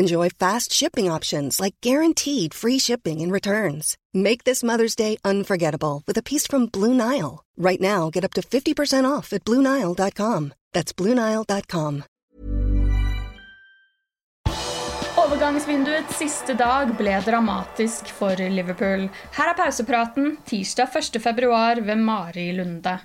Enjoy fast shipping options like guaranteed free shipping and returns. Make this Mother's Day unforgettable with a piece from Blue Nile. Right now, get up to 50% off at BlueNile.com. That's BlueNile.com. Overgangsvinduets siste dag ble dramatisk for Liverpool. Her er pausepraten tirsdag 1. februar ved Mari Lunde.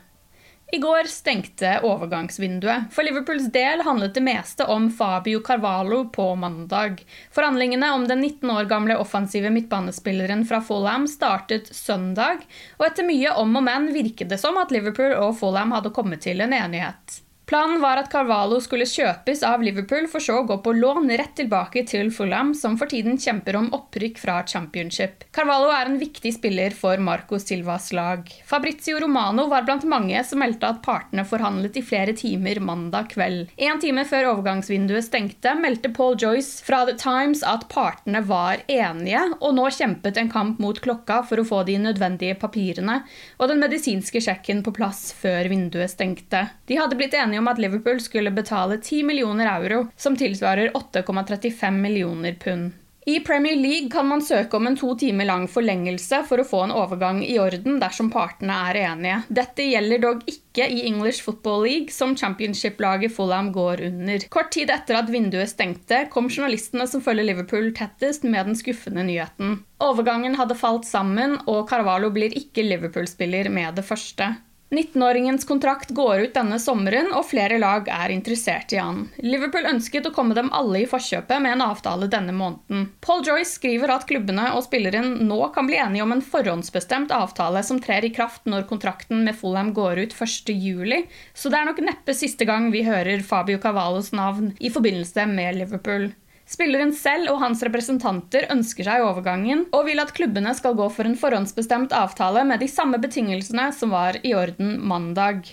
I går stengte overgangsvinduet. For Liverpools del handlet det meste om Fabio Carvalho på mandag. Forhandlingene om den 19 år gamle offensive midtbanespilleren fra Fulham startet søndag, og etter mye om og men virket det som at Liverpool og Fulham hadde kommet til en enighet. Planen var at Carvalho skulle kjøpes av Liverpool for så å gå på lån rett tilbake til Fulham, som for tiden kjemper om opprykk fra championship. Carvalho er en viktig spiller for Marco Silvas lag. Fabrizio Romano var blant mange som meldte at partene forhandlet i flere timer mandag kveld. En time før overgangsvinduet stengte, meldte Paul Joyce fra The Times at partene var enige, og nå kjempet en kamp mot klokka for å få de nødvendige papirene og den medisinske sjekken på plass før vinduet stengte. De hadde blitt enige om at Liverpool skulle betale 10 millioner euro, som tilsvarer 8,35 millioner pund. I Premier League kan man søke om en to timer lang forlengelse for å få en overgang i orden dersom partene er enige. Dette gjelder dog ikke i English Football League, som championship-laget Fulham går under. Kort tid etter at vinduet stengte, kom journalistene som følger Liverpool tettest med den skuffende nyheten. Overgangen hadde falt sammen, og Carvalho blir ikke Liverpool-spiller med det første. 19-åringens kontrakt går ut denne sommeren, og flere lag er interessert i han. Liverpool ønsket å komme dem alle i forkjøpet med en avtale denne måneden. Paul Joyce skriver at klubbene og spilleren nå kan bli enige om en forhåndsbestemt avtale som trer i kraft når kontrakten med Fulham går ut 1.7, så det er nok neppe siste gang vi hører Fabio Cavallos navn i forbindelse med Liverpool. Spilleren selv og hans representanter ønsker seg overgangen, og vil at klubbene skal gå for en forhåndsbestemt avtale med de samme betingelsene som var i orden mandag.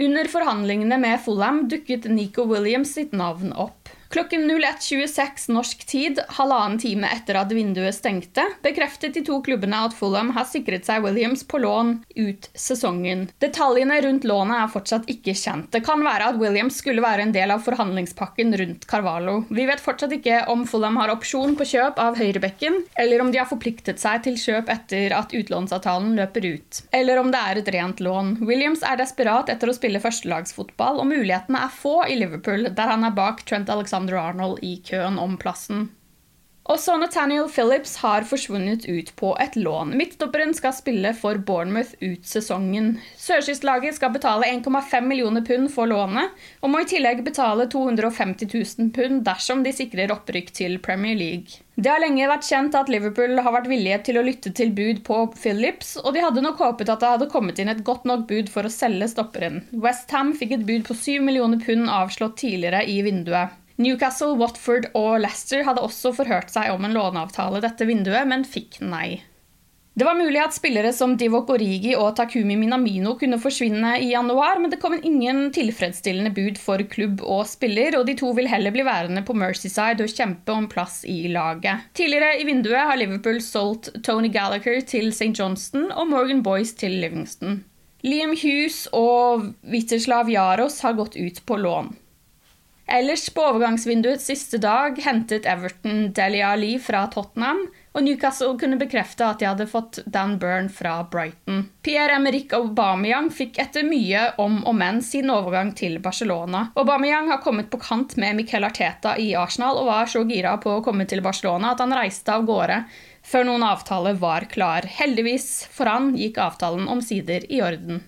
Under forhandlingene med Fulham dukket Nico Williams sitt navn opp. Klokken 01.26 norsk tid, halvannen time etter at vinduet stengte, bekreftet de to klubbene at Fulham har sikret seg Williams på lån ut sesongen. Detaljene rundt lånet er fortsatt ikke kjent. Det kan være at Williams skulle være en del av forhandlingspakken rundt Carvalho. Vi vet fortsatt ikke om Fulham har opsjon på kjøp av høyrebekken, eller om de har forpliktet seg til kjøp etter at utlånsavtalen løper ut, eller om det er et rent lån. Williams er desperat etter å spille førstelagsfotball, og mulighetene er få i Liverpool, der han er bak Trent Alexander Arnold i køen om plassen. Også Nathaniel Phillips har forsvunnet ut på et lån. Midtstopperen skal spille for Bournemouth ut sesongen. Sørkystlaget skal betale 1,5 millioner pund for lånet, og må i tillegg betale 250 000 pund dersom de sikrer opprykk til Premier League. Det har lenge vært kjent at Liverpool har vært villige til å lytte til bud på Phillips, og de hadde nok håpet at det hadde kommet inn et godt nok bud for å selge stopperen. Westham fikk et bud på 7 millioner pund avslått tidligere i vinduet. Newcastle, Watford og Leicester hadde også forhørt seg om en låneavtale dette vinduet, men fikk nei. Det var mulig at spillere som Divok Origi og Takumi Minamino kunne forsvinne i januar, men det kom ingen tilfredsstillende bud for klubb og spiller, og de to vil heller bli værende på Mercyside og kjempe om plass i laget. Tidligere i vinduet har Liverpool solgt Tony Gallagher til St. Johnston og Morgan Boyce til Livingston. Liam Hughes og Witterslav Jaros har gått ut på lån. Ellers på overgangsvinduets siste dag hentet Everton Deli Ali fra Tottenham, og Newcastle kunne bekrefte at de hadde fått Dan Byrne fra Brighton. Pierre-Emerick Aubameyang fikk etter mye om og men sin overgang til Barcelona. Aubameyang har kommet på kant med Miquel Arteta i Arsenal og var så gira på å komme til Barcelona at han reiste av gårde før noen avtale var klar. Heldigvis for han gikk avtalen omsider i orden.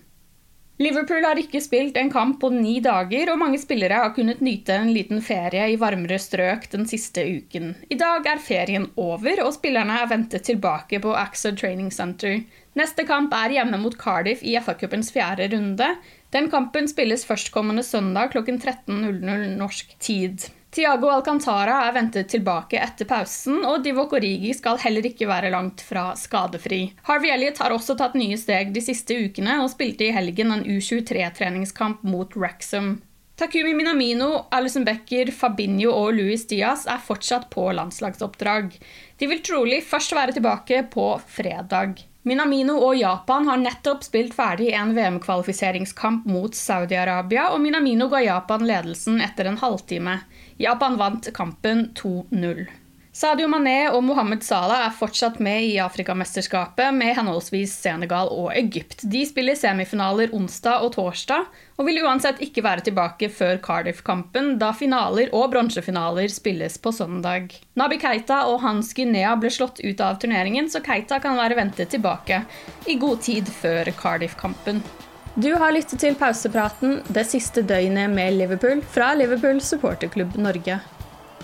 Liverpool har ikke spilt en kamp på ni dager, og mange spillere har kunnet nyte en liten ferie i varmere strøk den siste uken. I dag er ferien over, og spillerne er ventet tilbake på Axel Training Center. Neste kamp er hjemme mot Cardiff i FA-cupens fjerde runde. Den kampen spilles førstkommende søndag klokken 13.00 norsk tid. Tiago Alcantara er ventet tilbake etter pausen, og Divock Origi skal heller ikke være langt fra skadefri. Harvey Elliot har også tatt nye steg de siste ukene, og spilte i helgen en U23-treningskamp mot Wrexham. Takumi Minamino, Alison Becker, Fabinho og Luis Diaz er fortsatt på landslagsoppdrag. De vil trolig først være tilbake på fredag. Minamino og Japan har nettopp spilt ferdig en VM-kvalifiseringskamp mot Saudi-Arabia, og Minamino ga Japan ledelsen etter en halvtime. Japan vant kampen 2-0. Sadio Mané og Mohammed Salah er fortsatt med i Afrikamesterskapet med henholdsvis Senegal og Egypt. De spiller semifinaler onsdag og torsdag, og vil uansett ikke være tilbake før Cardiff-kampen, da finaler og bronsefinaler spilles på søndag. Nabi Keita og Hans Guinea ble slått ut av turneringen, så Keita kan være ventet tilbake i god tid før Cardiff-kampen. Du har lyttet til pausepraten det siste døgnet med Liverpool fra Liverpool supporterklubb Norge.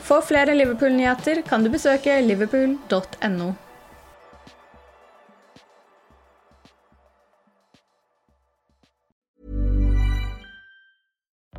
For flere Liverpool-nyheter kan du besøke liverpool.no.